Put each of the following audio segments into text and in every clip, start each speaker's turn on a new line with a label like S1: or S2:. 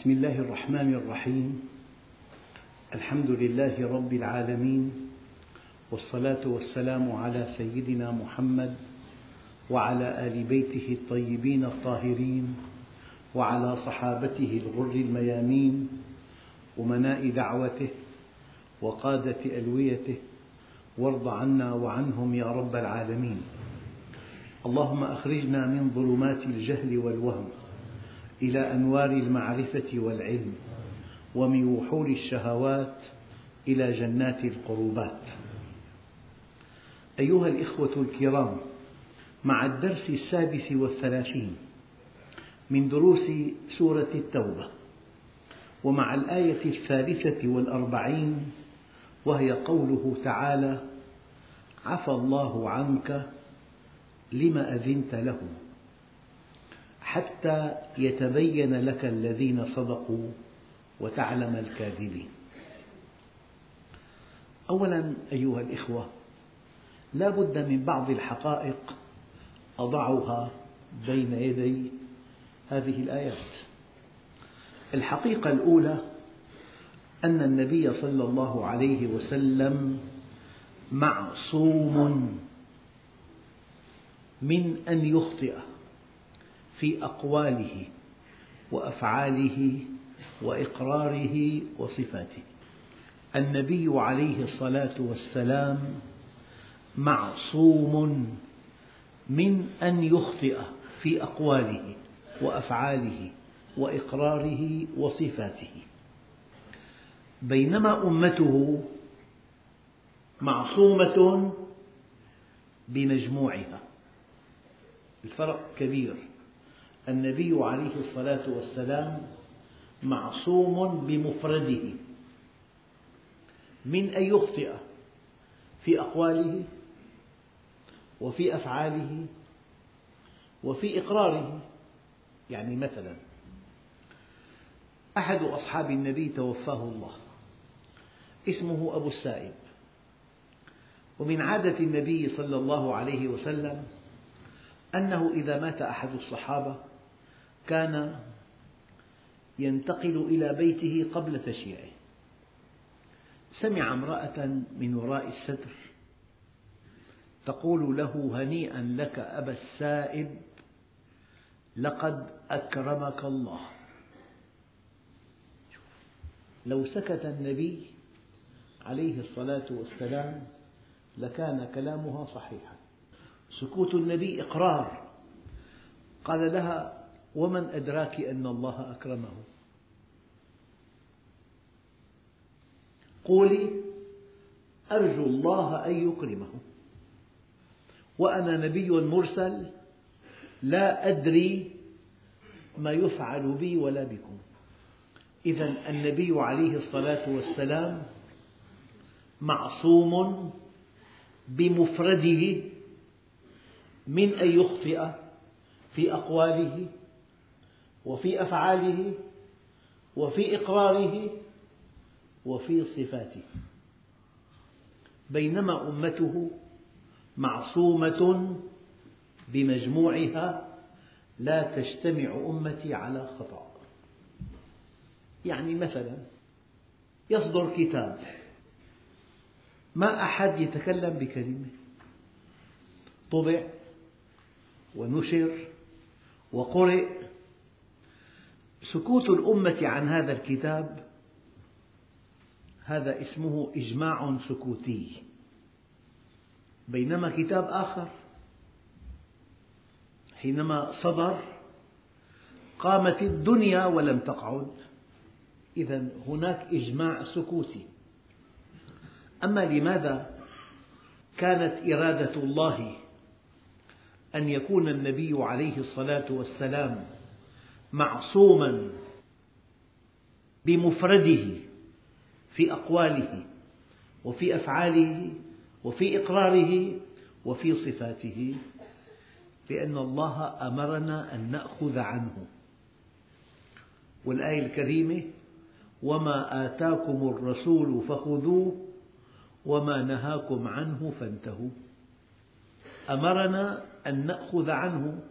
S1: بسم الله الرحمن الرحيم. الحمد لله رب العالمين والصلاة والسلام على سيدنا محمد وعلى آل بيته الطيبين الطاهرين وعلى صحابته الغر الميامين أمناء دعوته وقادة ألويته وارض عنا وعنهم يا رب العالمين. اللهم أخرجنا من ظلمات الجهل والوهم. إلى أنوار المعرفة والعلم ومن وحول الشهوات إلى جنات القربات. أيها الإخوة الكرام مع الدرس السادس والثلاثين من دروس سورة التوبة ومع الآية الثالثة والأربعين وهي قوله تعالى عفى الله عنك لم أذنت لهم. حتى يتبين لك الذين صدقوا وتعلم الكاذبين. أولا أيها الإخوة لا بد من بعض الحقائق أضعها بين يدي هذه الآيات. الحقيقة الأولى أن النبي صلى الله عليه وسلم معصوم من أن يخطئ. في أقواله وأفعاله وإقراره وصفاته. النبي عليه الصلاة والسلام معصوم من أن يخطئ في أقواله وأفعاله وإقراره وصفاته. بينما أمته معصومة بمجموعها. الفرق كبير. النبي عليه الصلاة والسلام معصوم بمفرده. من أن يخطئ في أقواله وفي أفعاله وفي إقراره. يعني مثلا أحد أصحاب النبي توفاه الله اسمه أبو السائب. ومن عادة النبي صلى الله عليه وسلم أنه إذا مات أحد الصحابة كان ينتقل إلى بيته قبل تشييعه. سمع امرأة من وراء الستر تقول له هنيئا لك أبا السائب لقد أكرمك الله. لو سكت النبي عليه الصلاة والسلام لكان كلامها صحيحا. سكوت النبي إقرار. قال لها ومن أدراك أن الله أكرمه؟ قولي أرجو الله أن يكرمه. وأنا نبي مرسل لا أدري ما يفعل بي ولا بكم. إذا النبي عليه الصلاة والسلام معصوم بمفرده من أن يخطئ في أقواله وفي أفعاله وفي إقراره وفي صفاته. بينما أمته معصومة بمجموعها لا تجتمع أمتي على خطأ. يعني مثلا يصدر كتاب ما أحد يتكلم بكلمة. طبع ونشر وقرئ سكوت الأمة عن هذا الكتاب هذا اسمه إجماع سكوتي. بينما كتاب آخر حينما صدر قامت الدنيا ولم تقعد. إذا هناك إجماع سكوتي. أما لماذا كانت إرادة الله أن يكون النبي عليه الصلاة والسلام معصوما بمفرده في أقواله وفي أفعاله وفي إقراره وفي صفاته لأن الله أمرنا أن نأخذ عنه. والآية الكريمة وما آتاكم الرسول فخذوه وما نهاكم عنه فانتهوا. أمرنا أن نأخذ عنه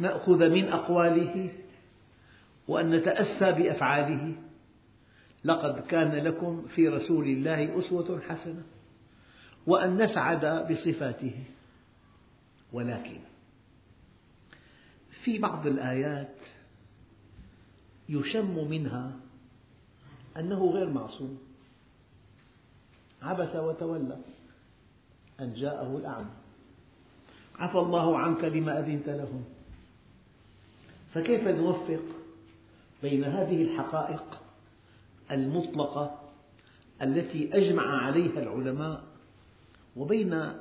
S1: نأخذ من أقواله وأن نتأسى بأفعاله. لقد كان لكم في رسول الله أسوة حسنة وأن نسعد بصفاته. ولكن في بعض الآيات يشم منها أنه غير معصوم. عبس وتولى أن جاءه الأعمى. عفى الله عنك لما أذنت لهم. فكيف نوفق بين هذه الحقائق المطلقة التي أجمع عليها العلماء وبين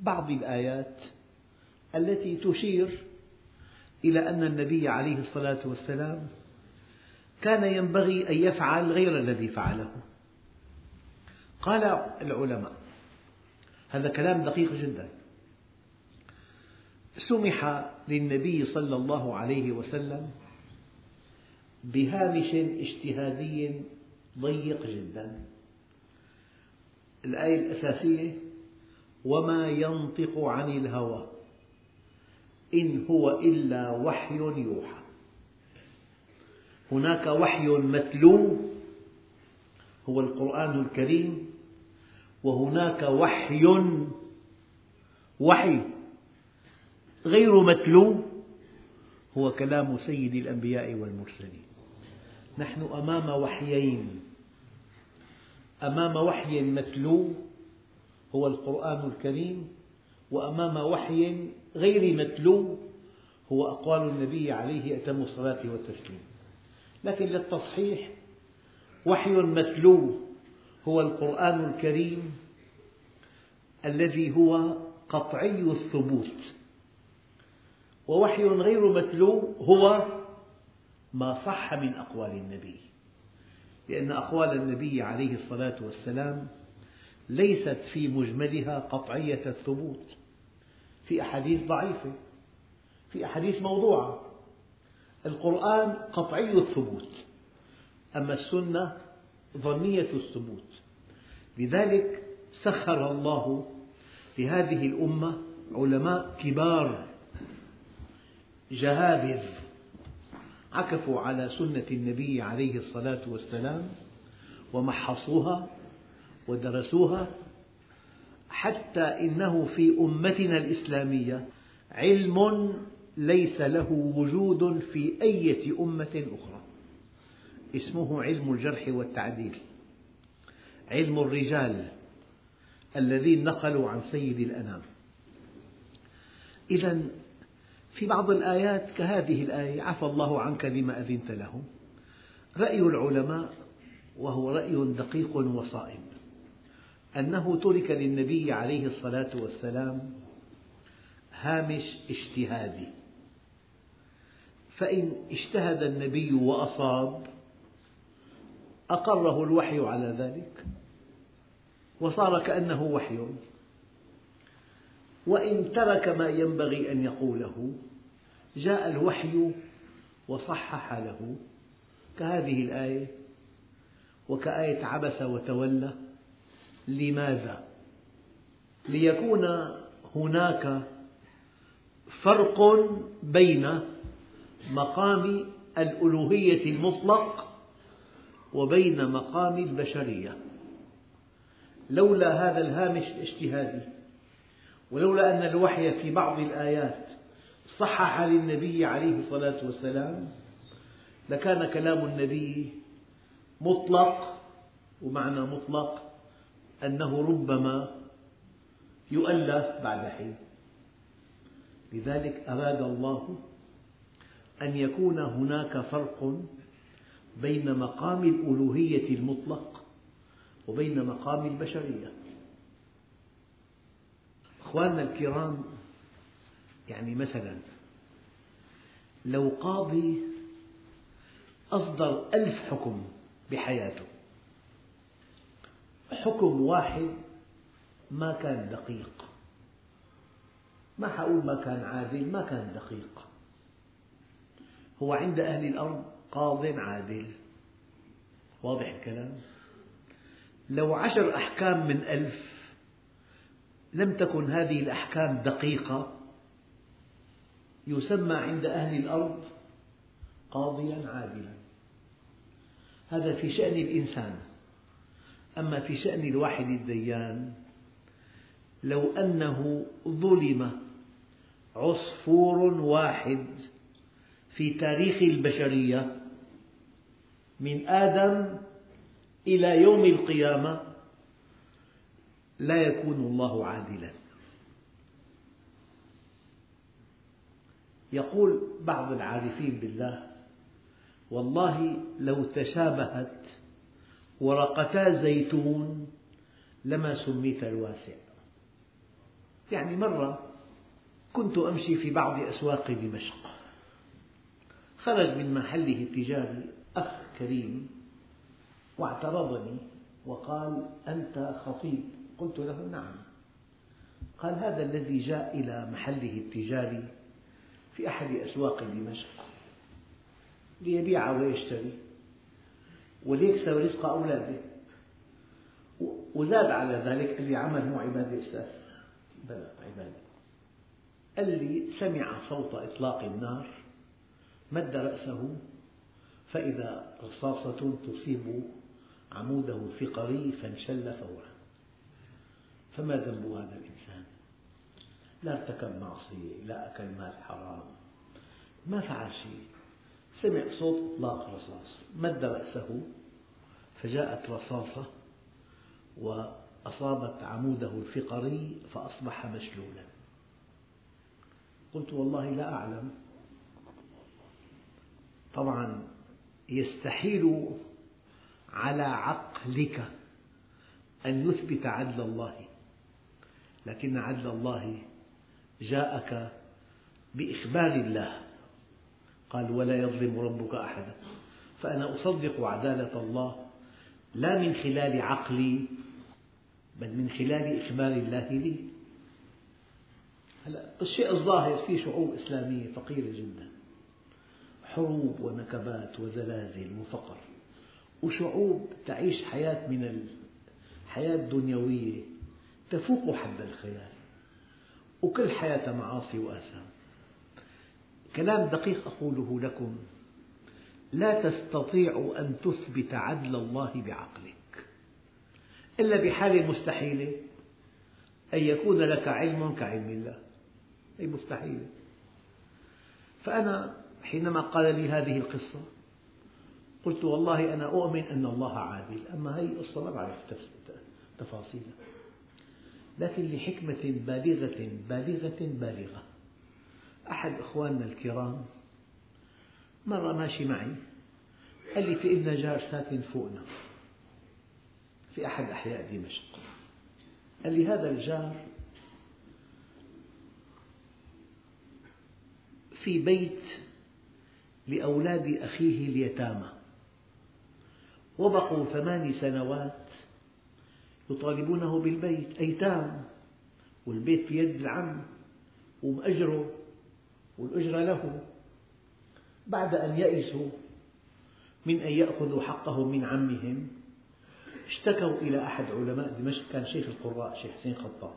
S1: بعض الآيات التي تشير إلى أن النبي عليه الصلاة والسلام كان ينبغي أن يفعل غير الذي فعله. قال العلماء هذا كلام دقيق جدا. سمح للنبي صلى الله عليه وسلم بهامش اجتهادي ضيق جدا. الآية الأساسية وما ينطق عن الهوى إن هو إلا وحي يوحى. هناك وحي متلو هو القرآن الكريم وهناك وحي وحي غير متلو هو كلام سيد الأنبياء والمرسلين. نحن أمام وحيين. أمام وحي متلو هو القرآن الكريم وأمام وحي غير متلو هو أقوال النبي عليه أتم الصلاة والتسليم. لكن للتصحيح وحي متلو هو القرآن الكريم الذي هو قطعي الثبوت. ووحي غير متلو هو ما صح من أقوال النبي. لأن أقوال النبي عليه الصلاة والسلام ليست في مجملها قطعية الثبوت. في أحاديث ضعيفة في أحاديث موضوعة. القرآن قطعي الثبوت أما السنة ظنية الثبوت. لذلك سخر الله لهذه الأمة علماء كبار جهابذ. عكفوا على سنة النبي عليه الصلاة والسلام ومحصوها ودرسوها حتى إنه في أمتنا الإسلامية علم ليس له وجود في أي أمة أخرى. اسمه علم الجرح والتعديل. علم الرجال الذين نقلوا عن سيد الأنام. إذا في بعض الآيات كهذه الآية عفى الله عنك لما أذنت لهم. رأي العلماء وهو رأي دقيق وصائب أنه ترك للنبي عليه الصلاة والسلام هامش اجتهادي. فإن اجتهد النبي وأصاب أقره الوحي على ذلك وصار كأنه وحي. وإن ترك ما ينبغي أن يقوله جاء الوحي وصحح له كهذه الآية وكآية عبس وتولى لماذا؟ ليكون هناك فرق بين مقام الألوهية المطلق وبين مقام البشرية لولا هذا الهامش الاجتهادي ولولا أن الوحي في بعض الآيات صحح للنبي عليه الصلاة والسلام لكان كلام النبي مطلق ومعنى مطلق أنه ربما يؤلف بعد حين. لذلك أراد الله أن يكون هناك فرق بين مقام الألوهية المطلق وبين مقام البشرية. أخواننا الكرام يعني مثلا لو قاضي أصدر ألف حكم بحياته حكم واحد ما كان دقيق ما حقول ما كان عادل ما كان دقيق. هو عند أهل الأرض قاض عادل. واضح الكلام؟ لو عشر أحكام من ألف لم تكن هذه الأحكام دقيقة يسمى عند أهل الأرض قاضيا عادلا. هذا في شأن الإنسان. أما في شأن الواحد الديان لو أنه ظلم عصفور واحد في تاريخ البشرية من آدم إلى يوم القيامة لا يكون الله عادلا. يقول بعض العارفين بالله والله لو تشابهت ورقتا زيتون لما سميت الواسع. يعني مرة كنت أمشي في بعض أسواق دمشق خرج من محله التجاري أخ كريم واعترضني وقال أنت خطيب. قلت له نعم. قال هذا الذي جاء إلى محله التجاري في أحد أسواق دمشق. ليبيع ويشتري وليكسب رزق أولاده. وزاد على ذلك قال لي عمل مو عبادة أستاذ. بلى عبادة قال لي سمع صوت إطلاق النار مد رأسه فإذا رصاصة تصيب عموده الفقري فانشل فورا. فما ذنب هذا الإنسان؟ لا ارتكب معصية لا أكل مال حرام. ما فعل شيء. سمع صوت إطلاق رصاص. مد رأسه فجاءت رصاصة وأصابت عموده الفقري فأصبح مشلولا. قلت والله لا أعلم. طبعا يستحيل على عقلك أن يثبت عدل الله لكن عدل الله جاءك بإخبار الله. قال ولا يظلم ربك أحدا. فأنا أصدق عدالة الله لا من خلال عقلي بل من خلال إخبار الله لي. هلا الشيء الظاهر في شعوب إسلامية فقيرة جدا. حروب ونكبات وزلازل وفقر وشعوب تعيش حياة من الحياة الدنيوية تفوق حد الخيال. وكل حياتها معاصي وآثام. كلام دقيق أقوله لكم لا تستطيع أن تثبت عدل الله بعقلك إلا بحالة مستحيلة أن يكون لك علم كعلم الله. أي مستحيلة فأنا حينما قال لي هذه القصة قلت والله أنا أؤمن أن الله عادل أما هذه القصة ما بعرف تفاصيلها لكن لحكمة بالغة بالغة بالغة. أحد إخواننا الكرام مرة ماشي معي قال لي في إلنا جار ساكن فوقنا في أحد أحياء دمشق. قال لي هذا الجار في بيت لأولاد أخيه اليتامى وبقوا ثمان سنوات يطالبونه بالبيت أيتام والبيت في يد العم ومأجره والأجرة له. بعد أن يئسوا من أن يأخذوا حقهم من عمهم اشتكوا إلى أحد علماء دمشق كان شيخ القراء شيخ حسين خطاب.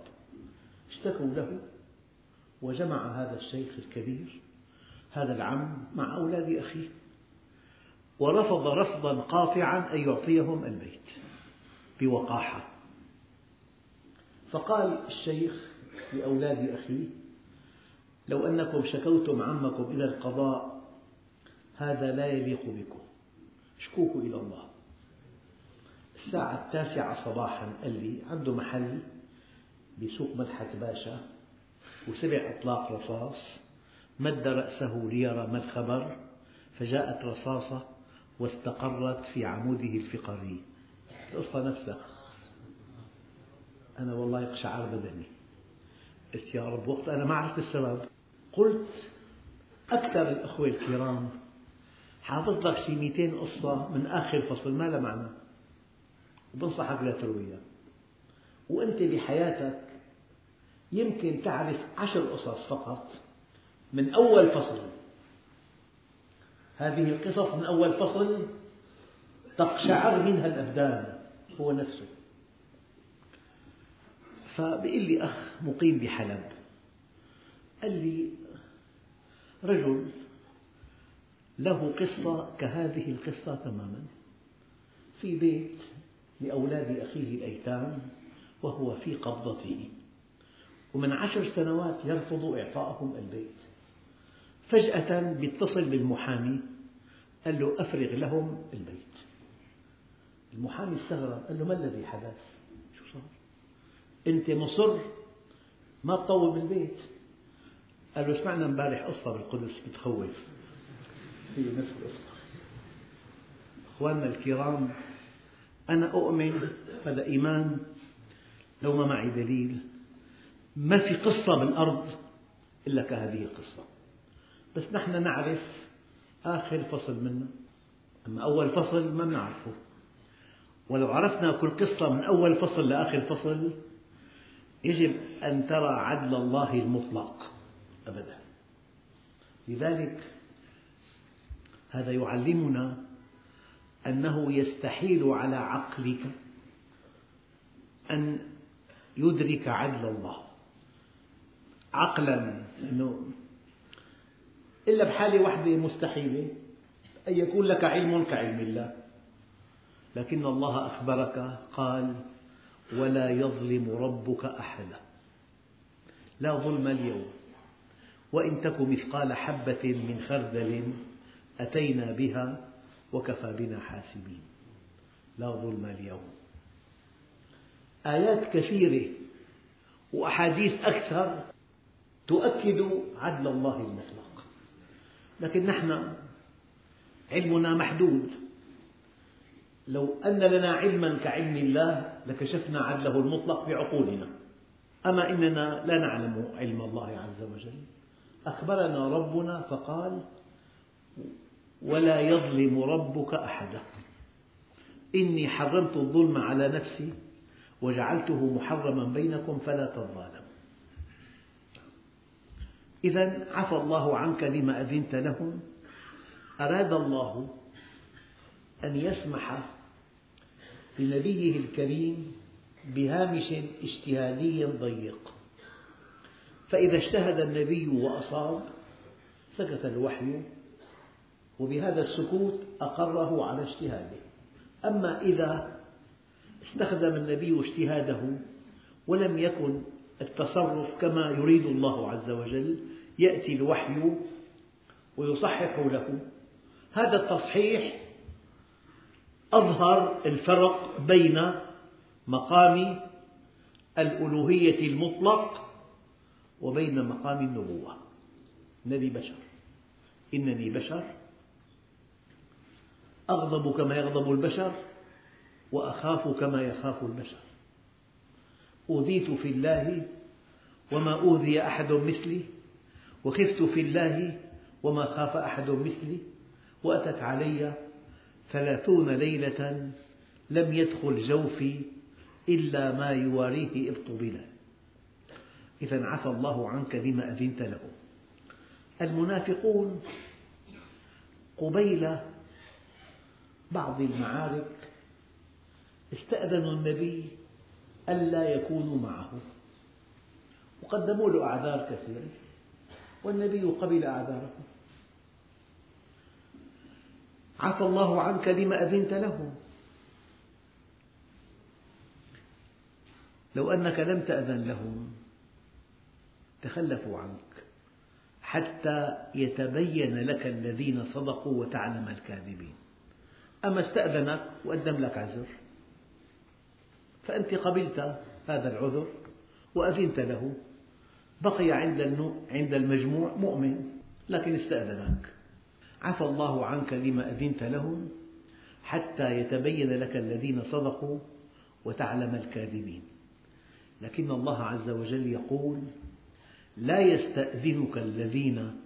S1: اشتكوا له وجمع هذا الشيخ الكبير هذا العم مع أولاد أخيه ورفض رفضا قاطعا أن يعطيهم البيت بوقاحة. فقال الشيخ لأولاد أخيه لو أنكم شكوتم عمكم إلى القضاء هذا لا يليق بكم. اشكوه إلى الله. الساعة التاسعة صباحا قال لي عنده محل بسوق مدحت باشا وسمع إطلاق رصاص مد رأسه ليرى ما الخبر فجاءت رصاصة واستقرت في عموده الفقري. القصة نفسها. أنا والله يقشعر بدني. قلت يا رب وقت أنا ما عرفت السبب. قلت أكثر الأخوة الكرام حافظ لك شي 200 قصة من آخر فصل ما لها معنى. وبنصحك لا ترويها. وأنت بحياتك يمكن تعرف عشر قصص فقط من أول فصل. هذه القصص من أول فصل تقشعر منها الأبدان هو نفسه. فبيقول لي أخ مقيم بحلب. قال لي رجل له قصة كهذه القصة تماما. في بيت لأولاد أخيه الأيتام وهو في قبضته. ومن عشر سنوات يرفض إعطاءهم البيت. فجأة بيتصل بالمحامي قال له أفرغ لهم البيت. المحامي استغرب قال له ما الذي حدث؟ أنت مصر ما تطوب البيت قال له سمعنا امبارح قصة بالقدس بتخوف. هي نفس القصة. أخواننا الكرام أنا أؤمن هذا إيمان لو ما معي دليل. ما في قصة بالأرض إلا كهذه القصة. بس نحن نعرف آخر فصل منها أما أول فصل ما نعرفه ولو عرفنا كل قصة من أول فصل لآخر فصل يجب أن ترى عدل الله المطلق أبدا. لذلك هذا يعلمنا أنه يستحيل على عقلك أن يدرك عدل الله. عقلا أنه إلا بحالة واحدة مستحيلة أن يكون لك علم كعلم الله. لكن الله أخبرك قال ولا يظلم ربك أحدا. لا ظلم اليوم. وإن تك مثقال حبة من خردل أتينا بها وكفى بنا حاسبين. لا ظلم اليوم. آيات كثيرة وأحاديث أكثر تؤكد عدل الله المطلق. لكن نحن علمنا محدود. لو أن لنا علما كعلم الله لكشفنا عدله المطلق بعقولنا أما إننا لا نعلم علم الله عز وجل. أخبرنا ربنا فقال ولا يظلم ربك أحدا. إني حرمت الظلم على نفسي وجعلته محرما بينكم فلا تظالموا. إذا عفى الله عنك لما أذنت لهم. أراد الله أن يسمح لنبيه الكريم بهامش اجتهادي ضيق. فإذا اجتهد النبي وأصاب سكت الوحي وبهذا السكوت أقره على اجتهاده. أما إذا استخدم النبي اجتهاده ولم يكن التصرف كما يريد الله عز وجل يأتي الوحي ويصحح له. هذا التصحيح أظهر الفرق بين مقام الألوهية المطلق وبين مقام النبوة. النبي بشر. إنني بشر. أغضب كما يغضب البشر وأخاف كما يخاف البشر. أوذيت في الله وما أوذي أحد مثلي وخفت في الله وما خاف أحد مثلي وأتت علي ثلاثون ليلة لم يدخل جوفي إلا ما يواريه إبط بلا إذا عفى الله عنك لما أذنت له. المنافقون قبيل بعض المعارك استأذنوا النبي ألا يكونوا معه. وقدموا له أعذار كثيرة. والنبي قبل أعذارهم. عفى الله عنك لما أذنت لهم. لو أنك لم تأذن لهم تخلفوا عنك حتى يتبين لك الذين صدقوا وتعلم الكاذبين. أما استأذنك وقدم لك عذر فأنت قبلت هذا العذر وأذنت له. بقي عند المجموع مؤمن لكن استأذنك. عفى الله عنك لما أذنت لهم حتى يتبين لك الذين صدقوا وتعلم الكاذبين. لكن الله عز وجل يقول لا يستأذنك الذين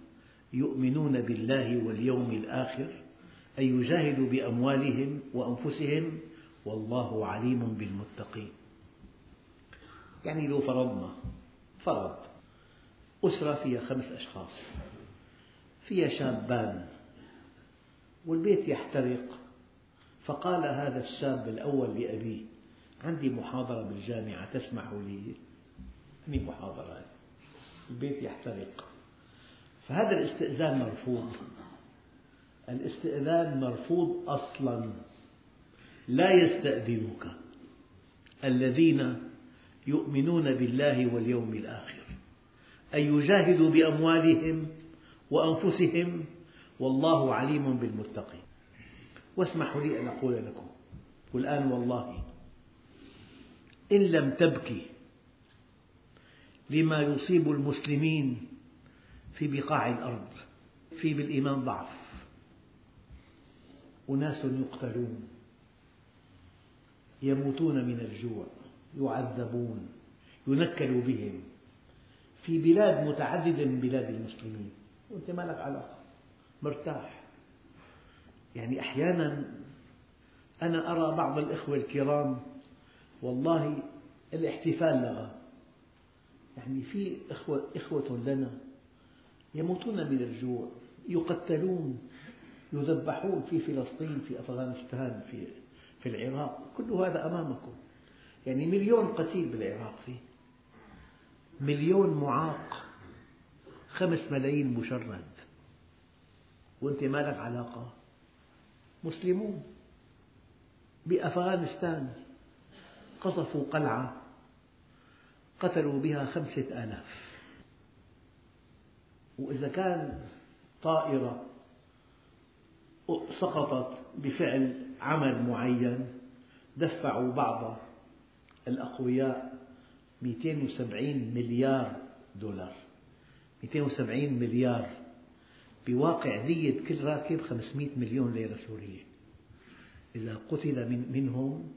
S1: يؤمنون بالله واليوم الآخر أن يجاهدوا بأموالهم وأنفسهم والله عليم بالمتقين. يعني لو فرضنا فرض أسرة فيها خمس أشخاص فيها شابان والبيت يحترق. فقال هذا الشاب الأول لأبيه عندي محاضرة بالجامعة تسمح لي؟ أني محاضرة. البيت يحترق. فهذا الاستئذان مرفوض. الاستئذان مرفوض أصلا. لا يستأذنك الذين يؤمنون بالله واليوم الآخر. أن يجاهدوا بأموالهم وأنفسهم والله عليم بالمتقين. واسمحوا لي أن أقول لكم والآن والله إن لم تبكي لما يصيب المسلمين في بقاع الأرض في بالإيمان ضعف. أناس يقتلون يموتون من الجوع يعذبون ينكل بهم في بلاد متعددة من بلاد المسلمين. وأنت ما لك علاقة مرتاح. يعني أحيانا أنا أرى بعض الإخوة الكرام والله الاحتفال لغى يعني في إخوة, إخوة لنا يموتون من الجوع يقتلون يذبحون في فلسطين في أفغانستان في في العراق. كل هذا أمامكم. يعني مليون قتيل بالعراق فيه. مليون معاق خمس ملايين مشرد. وأنت ما لك علاقة. مسلمون. بأفغانستان قصفوا قلعة. قتلوا بها خمسة آلاف. وإذا كان طائرة سقطت بفعل عمل معين دفعوا بعض الأقوياء 270 مليار دولار. 270 مليار بواقع دية كل راكب 500 مليون ليرة سورية إذا قتل من منهم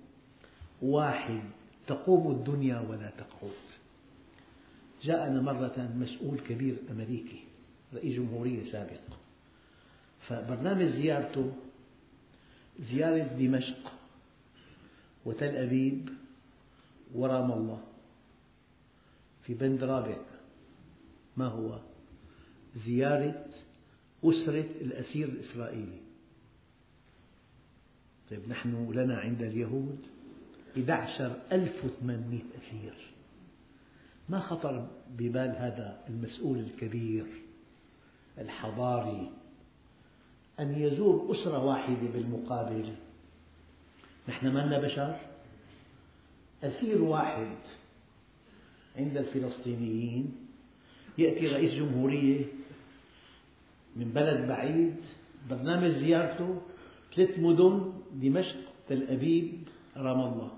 S1: واحد تقوم الدنيا ولا تقعد. جاءنا مرة مسؤول كبير أمريكي رئيس جمهورية سابق. فبرنامج زيارته زيارة دمشق وتل أبيب ورام الله في بند رابع. ما هو؟ زيارة أسرة الأسير الإسرائيلي. طيب نحن لنا عند اليهود 11800 أسير. ما خطر ببال هذا المسؤول الكبير الحضاري أن يزور أسرة واحدة بالمقابل؟ نحن ما لنا بشر. أسير واحد عند الفلسطينيين يأتي رئيس جمهورية من بلد بعيد برنامج زيارته ثلاث مدن دمشق تل أبيب رام الله.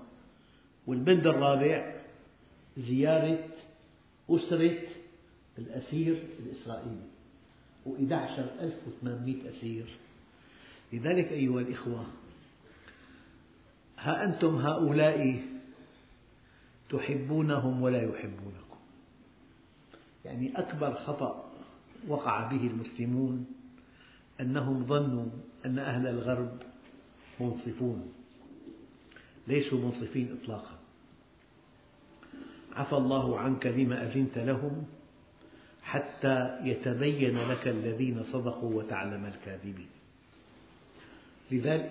S1: والبند الرابع زيارة أسرة الأسير الإسرائيلي. و11800 أسير. لذلك أيها الإخوة ها أنتم هؤلاء تحبونهم ولا يحبونكم؟ يعني أكبر خطأ وقع به المسلمون أنهم ظنوا أن أهل الغرب منصفون ليسوا منصفين إطلاقا. عفى الله عنك لما أذنت لهم حتى يتبين لك الذين صدقوا وتعلم الكاذبين. لذلك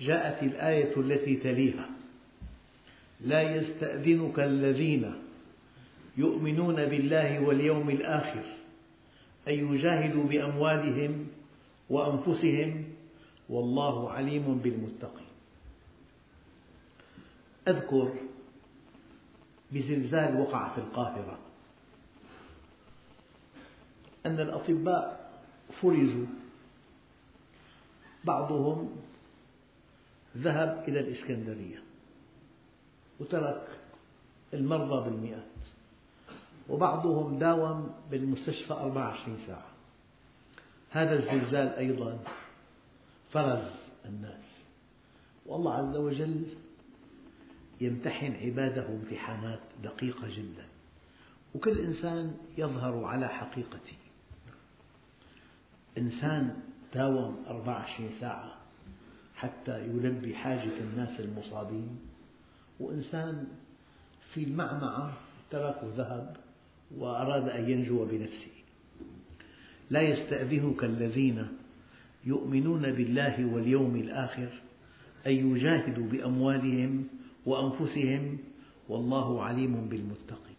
S1: جاءت الآية التي تليها لا يستأذنك الذين يؤمنون بالله واليوم الآخر أن يجاهدوا بأموالهم وأنفسهم والله عليم بالمتقين. أذكر بزلزال وقع في القاهرة أن الأطباء فرزوا بعضهم ذهب إلى الإسكندرية وترك المرضى بالمئات. وبعضهم داوم بالمستشفى 24 ساعة. هذا الزلزال أيضا فرز الناس. والله عز وجل يمتحن عباده امتحانات دقيقة جدا وكل إنسان يظهر على حقيقته. إنسان داوم 24 ساعة حتى يلبي حاجة الناس المصابين وإنسان في المعمعة ترك ذهب وأراد أن ينجو بنفسه. لا يستأذنك الذين يؤمنون بالله واليوم الآخر أن يجاهدوا بأموالهم وأنفسهم والله عليم بالمتقين.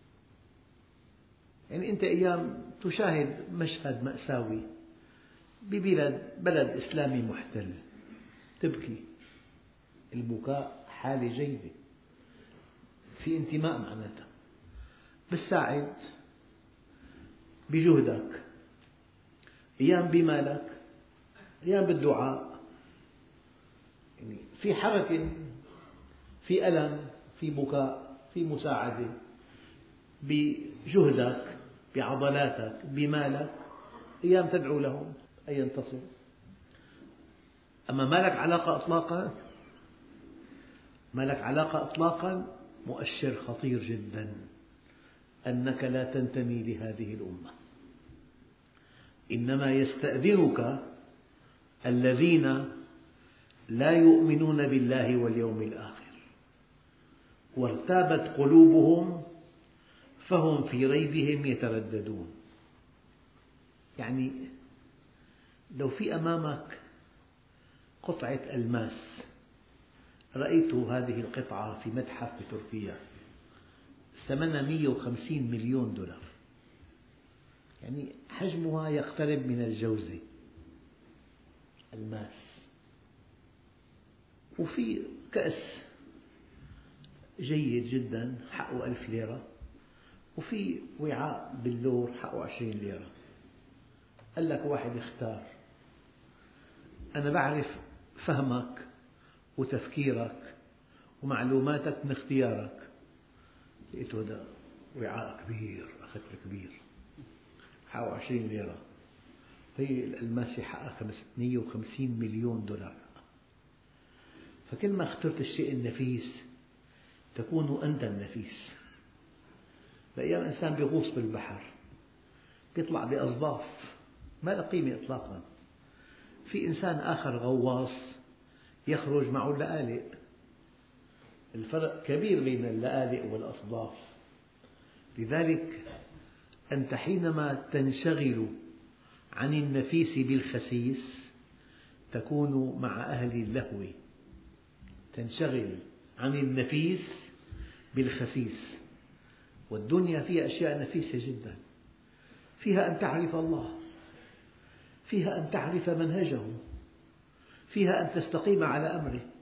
S1: يعني أنت أيام تشاهد مشهد مأساوي ببلد بلد إسلامي محتل. تبكي. البكاء حالة جيدة. في انتماء معناتها. بتساعد بجهدك أيام بمالك أيام بالدعاء. يعني في حركة في ألم في بكاء في مساعدة. بجهدك بعضلاتك بمالك أيام تدعو لهم أن ينتصروا أما ما لك علاقة إطلاقا؟ ما لك علاقة إطلاقا؟ مؤشر خطير جدا. أنك لا تنتمي لهذه الأمة. إنما يستأذنك الذين لا يؤمنون بالله واليوم الآخر. وارتابت قلوبهم فهم في ريبهم يترددون. يعني لو في أمامك قطعة ألماس رأيت هذه القطعة في متحف بتركيا ثمنها 150 مليون دولار. يعني حجمها يقترب من الجوزة الماس. وفي كأس جيد جدا حقه ألف ليرة. وفي وعاء باللور حقه عشرين ليرة. قال لك واحد اختار. أنا بعرف فهمك وتفكيرك ومعلوماتك من اختيارك. لقيت هذا وعاء كبير أخذت كبير. حقه عشرين ليرة. هي الألماسي حقها 150 مليون دولار. فكل ما اخترت الشيء النفيس تكون أنت النفيس. بأيام إنسان بيغوص بالبحر بيطلع بأصداف ما له قيمة إطلاقا. في إنسان آخر غواص يخرج معه اللآلئ الفرق كبير بين اللآلئ والأصداف. لذلك أنت حينما تنشغل عن النفيس بالخسيس تكون مع أهل اللهو. تنشغل عن النفيس بالخسيس. والدنيا فيها أشياء نفيسة جدا. فيها أن تعرف الله. فيها أن تعرف منهجه. فيها أن تستقيم على أمره.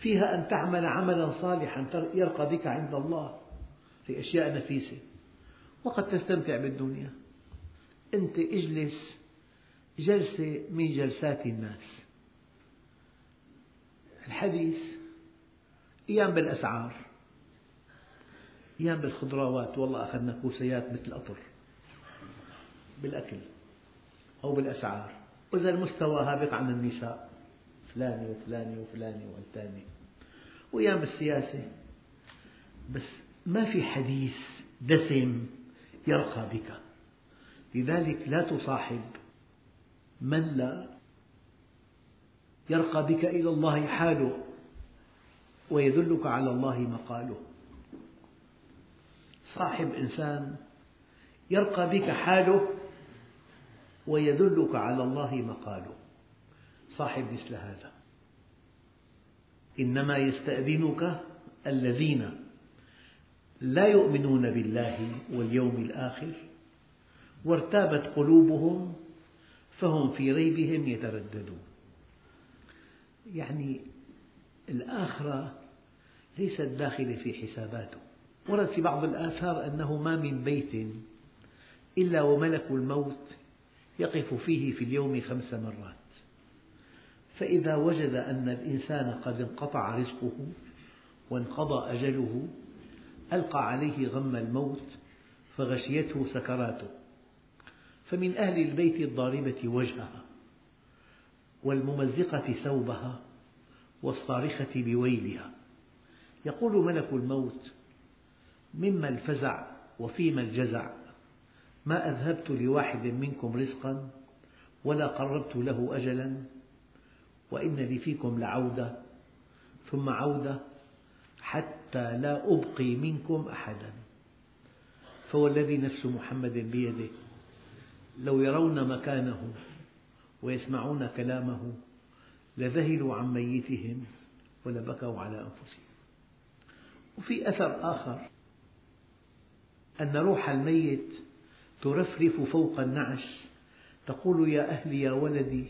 S1: فيها أن تعمل عملا صالحا يرقى بك عند الله في أشياء نفيسة. وقد تستمتع بالدنيا. أنت اجلس جلسة من جلسات الناس. الحديث أيام بالأسعار أيام بالخضروات والله أخذنا كوسيات مثل قطر بالأكل أو بالأسعار. وإذا المستوى هابط عن النساء. فلانة وفلانة وفلانة والثاني وأيام بالسياسة بس ما في حديث دسم يرقى بك. لذلك لا تصاحب من لا يرقى بك إلى الله حاله ويدلك على الله مقاله. صاحب إنسان يرقى بك حاله ويدلك على الله مقاله. صاحب مثل هذا. إنما يستأذنك الذين لا يؤمنون بالله واليوم الآخر وارتابت قلوبهم فهم في ريبهم يترددون. يعني الآخرة ليست داخلة في حساباته. ورد في بعض الآثار أنه ما من بيت إلا وملك الموت يقف فيه في اليوم خمس مرات. فإذا وجد أن الإنسان قد انقطع رزقه وانقضى أجله ألقى عليه غم الموت فغشيته سكراته. فمن أهل البيت الضاربة وجهها والممزقة ثوبها والصارخة بويلها. يقول ملك الموت مما الفزع وفيما الجزع؟ ما أذهبت لواحد منكم رزقا ولا قربت له أجلا؟ وإن لي فيكم لعودة. ثم عودة حتى لا أبقي منكم أحدا. فوالذي نفس محمد بيده. لو يرون مكانه ويسمعون كلامه لذهلوا عن ميتهم ولبكوا على أنفسهم. وفي أثر آخر أن روح الميت ترفرف فوق النعش تقول يا أهلي يا ولدي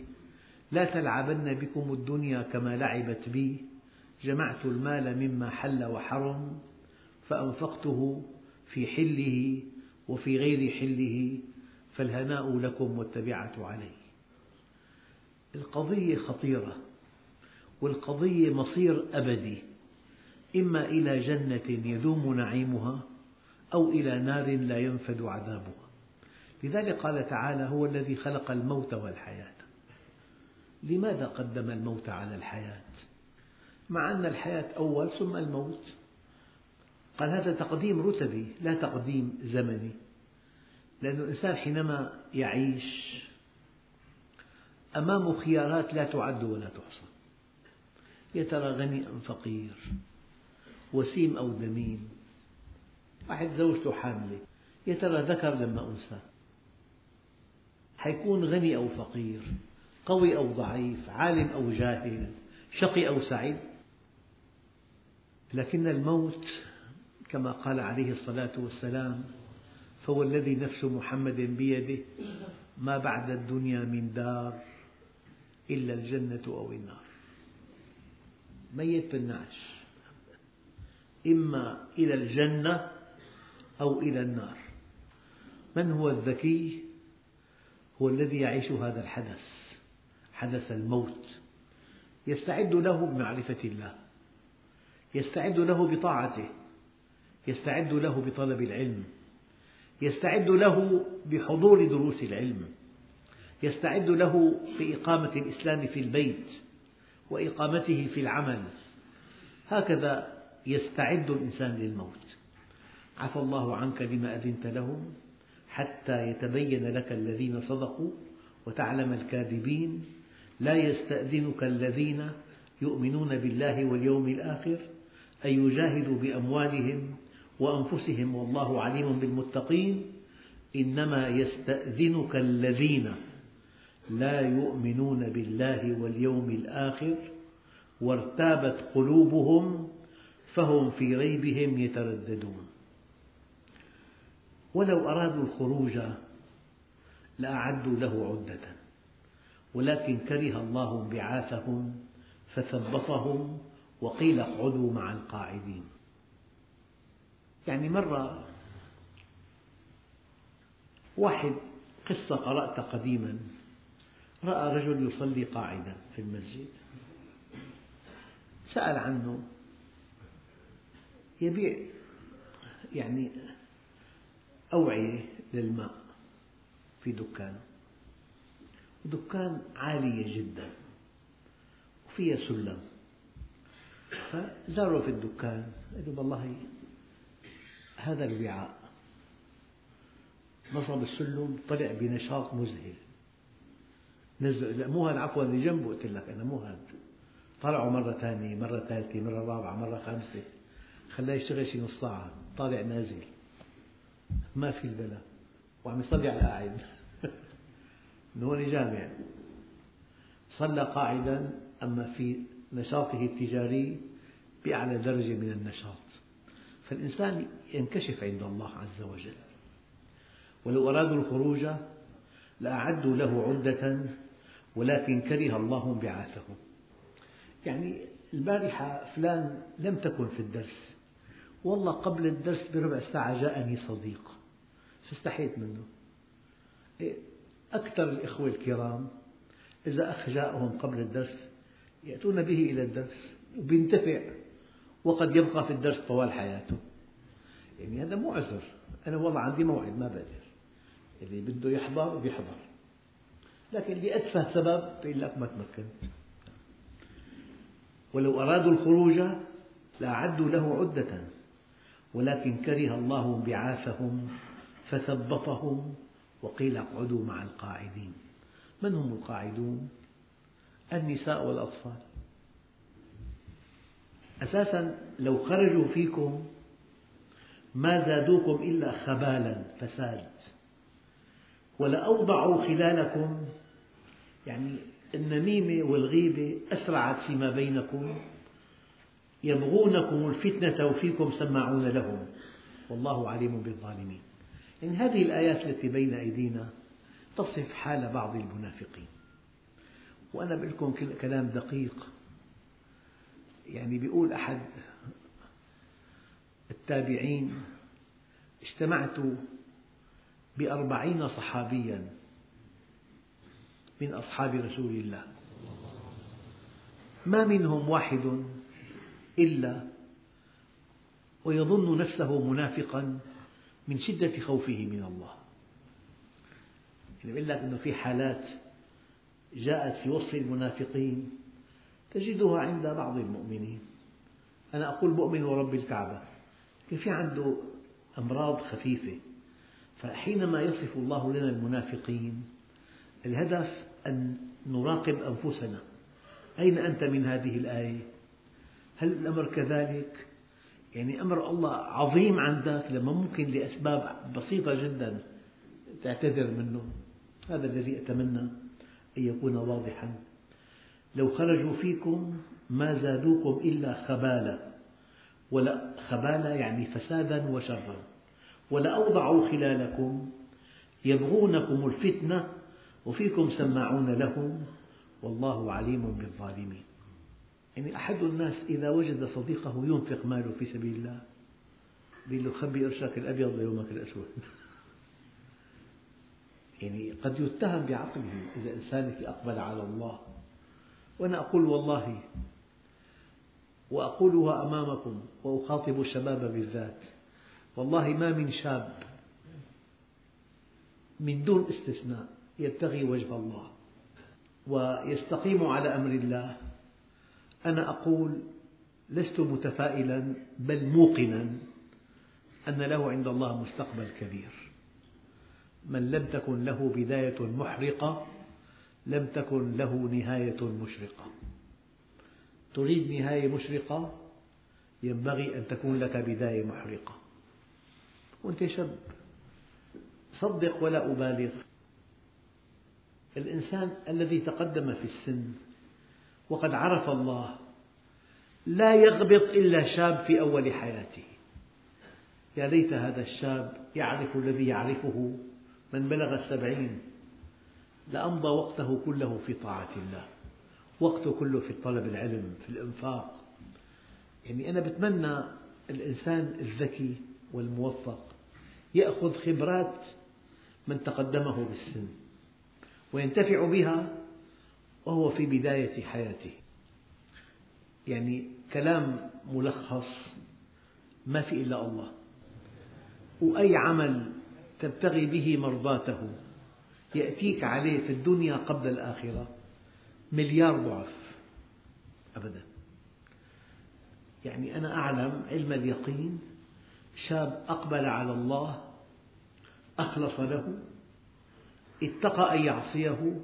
S1: لا تلعبن بكم الدنيا كما لعبت بي. جمعت المال مما حل وحرم فأنفقته في حله وفي غير حله فالهناء لكم والتبعة علي. القضية خطيرة والقضية مصير أبدي. إما إلى جنة يدوم نعيمها أو إلى نار لا ينفد عذابها. لذلك قال تعالى هو الذي خلق الموت والحياة. لماذا قدم الموت على الحياة؟ مع أن الحياة أول ثم الموت. قال هذا تقديم رتبي لا تقديم زمني. لأن الإنسان حينما يعيش أمامه خيارات لا تعد ولا تحصى. يا ترى غني أم فقير؟ وسيم أو دميم؟ واحد زوجته حاملة. يا ترى ذكر لما أنثى؟ حيكون غني أو فقير؟ قوي أو ضعيف عالم أو جاهل شقي أو سعيد. لكن الموت كما قال عليه الصلاة والسلام فهو الذي نفس محمد بيده ما بعد الدنيا من دار إلا الجنة أو النار. ميت بالنعش. إما إلى الجنة أو إلى النار. من هو الذكي؟ هو الذي يعيش هذا الحدث. حدث الموت. يستعد له بمعرفة الله. يستعد له بطاعته. يستعد له بطلب العلم. يستعد له بحضور دروس العلم. يستعد له بإقامة الإسلام في البيت وإقامته في العمل. هكذا يستعد الإنسان للموت. عفى الله عنك لما أذنت لهم حتى يتبين لك الذين صدقوا وتعلم الكاذبين لا يستأذنك الذين يؤمنون بالله واليوم الآخر أن يجاهدوا بأموالهم وأنفسهم والله عليم بالمتقين إنما يستأذنك الذين لا يؤمنون بالله واليوم الآخر وارتابت قلوبهم فهم في ريبهم يترددون. ولو أرادوا الخروج لأعدوا له عدة. ولكن كره الله انبعاثهم فثبطهم وقيل اقعدوا مع القاعدين. يعني مرة واحد قصة قرأت قديما رأى رجل يصلي قاعدا في المسجد سأل عنه يبيع يعني أوعية للماء في دكانه. دكان عالية جدا وفيها سلم. فزاروا في الدكان قال والله هذا الوعاء. نصب السلم طلع بنشاط مذهل. نزل مو هذا عفوا اللي جنبه قلت لك أنا مو هذا. طلعوا مرة ثانية مرة ثالثة مرة رابعة مرة خامسة. خلاه يشتغل شي نص ساعة طالع نازل. ما في البلا وعم يصلي على القاعد هون جامع صلى قاعدا أما في نشاطه التجاري بأعلى درجة من النشاط. فالإنسان ينكشف عند الله عز وجل. ولو أرادوا الخروج لأعدوا له عدة ولكن كره الله انبعاثهم. يعني البارحة فلان لم تكن في الدرس. والله قبل الدرس بربع ساعة جاءني صديق. فاستحيت منه؟ إيه، أكثر الإخوة الكرام إذا أخ جاءهم قبل الدرس يأتون به إلى الدرس وبينتفع وقد يبقى في الدرس طوال حياته. يعني هذا مو عذر أنا والله عندي موعد ما بقدر. اللي بده يحضر بيحضر. لكن لأتفه سبب بيقول لك ما تمكنت. ولو أرادوا الخروج لأعدوا له عدة. ولكن كره الله انبعاثهم فثبطهم. وقيل اقعدوا مع القاعدين. من هم القاعدون؟ النساء والأطفال. أساسا لو خرجوا فيكم ما زادوكم إلا خبالا فساد. ولأوضعوا خلالكم يعني النميمة والغيبة أسرعت فيما بينكم. يبغونكم الفتنة وفيكم سماعون لهم. والله عليم بالظالمين. يعني هذه الآيات التي بين أيدينا تصف حال بعض المنافقين. وأنا بقول لكم كلام دقيق. يعني بيقول أحد التابعين اجتمعت بأربعين صحابيا من أصحاب رسول الله. ما منهم واحد إلا ويظن نفسه منافقا من شدة خوفه من الله. يعني يقول لك أنه في حالات جاءت في وصف المنافقين تجدها عند بعض المؤمنين. أنا أقول مؤمن ورب الكعبة. في عنده أمراض خفيفة. فحينما يصف الله لنا المنافقين الهدف أن نراقب أنفسنا. أين أنت من هذه الآية؟ هل الأمر كذلك؟ يعني أمر الله عظيم عندك لما ممكن لأسباب بسيطة جدا تعتذر منه. هذا الذي أتمنى أن يكون واضحا. لو خرجوا فيكم ما زادوكم إلا خبالا. ولا خبالا يعني فسادا وشرا. ولأوضعوا خلالكم. يبغونكم الفتنة وفيكم سماعون لهم. والله عليم بالظالمين. يعني أحد الناس إذا وجد صديقه ينفق ماله في سبيل الله بيقول له خبي قرشك الأبيض ليومك الأسود. يعني قد يتهم بعقله إذا إنسان أقبل على الله. وأنا أقول والله وأقولها أمامكم وأخاطب الشباب بالذات. والله ما من شاب من دون استثناء يبتغي وجه الله ويستقيم على أمر الله. أنا أقول لست متفائلا بل موقنا أن له عند الله مستقبل كبير. من لم تكن له بداية محرقة لم تكن له نهاية مشرقة. تريد نهاية مشرقة؟ ينبغي أن تكون لك بداية محرقة. وأنت شاب صدق ولا أبالغ. الإنسان الذي تقدم في السن وقد عرف الله لا يغبط إلا شاب في أول حياته. يا ليت هذا الشاب يعرف الذي يعرفه من بلغ السبعين. لأمضى وقته كله في طاعة الله. وقته كله في طلب العلم في الإنفاق. يعني أنا بتمنى الإنسان الذكي والموفق يأخذ خبرات من تقدمه بالسن. وينتفع بها وهو في بداية حياته. يعني كلام ملخص ما في إلا الله. وأي عمل تبتغي به مرضاته يأتيك عليه في الدنيا قبل الآخرة مليار ضعف أبدا. يعني أنا أعلم علم اليقين شاب أقبل على الله أخلص له اتقى أن يعصيه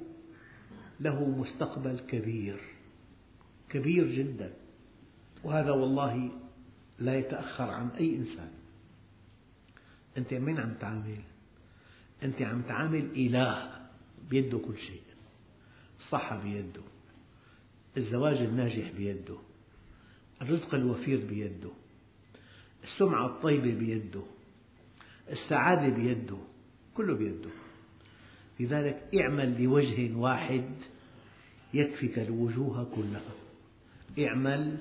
S1: له مستقبل كبير كبير جدا. وهذا والله لا يتأخر عن أي إنسان. أنت من عم تعامل؟ أنت عم تعامل إله بيده كل شيء الصحة بيده الزواج الناجح بيده الرزق الوفير بيده السمعة الطيبة بيده السعادة بيده كله بيده. لذلك اعمل لوجه واحد يكفك الوجوه كلها. اعمل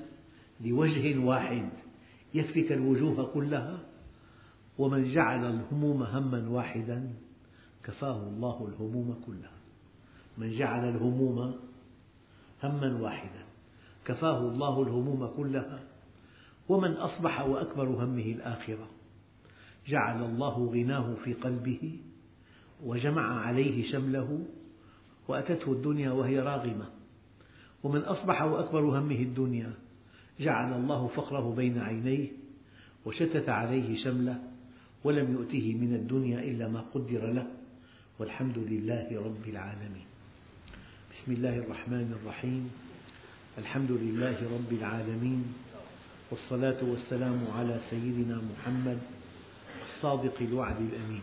S1: لوجه واحد يكفك الوجوه كلها. ومن جعل الهموم هما واحدا كفاه الله الهموم كلها. من جعل الهموم هما واحدا كفاه الله الهموم كلها. ومن أصبح وأكبر همه الآخرة. جعل الله غناه في قلبه. وجمع عليه شمله وأتته الدنيا وهي راغمة. ومن أصبح وأكبر همه الدنيا جعل الله فقره بين عينيه وشتت عليه شمله ولم يؤته من الدنيا إلا ما قدر له. والحمد لله رب العالمين. بسم الله الرحمن الرحيم. الحمد لله رب العالمين. والصلاة والسلام على سيدنا محمد الصادق الوعد الأمين.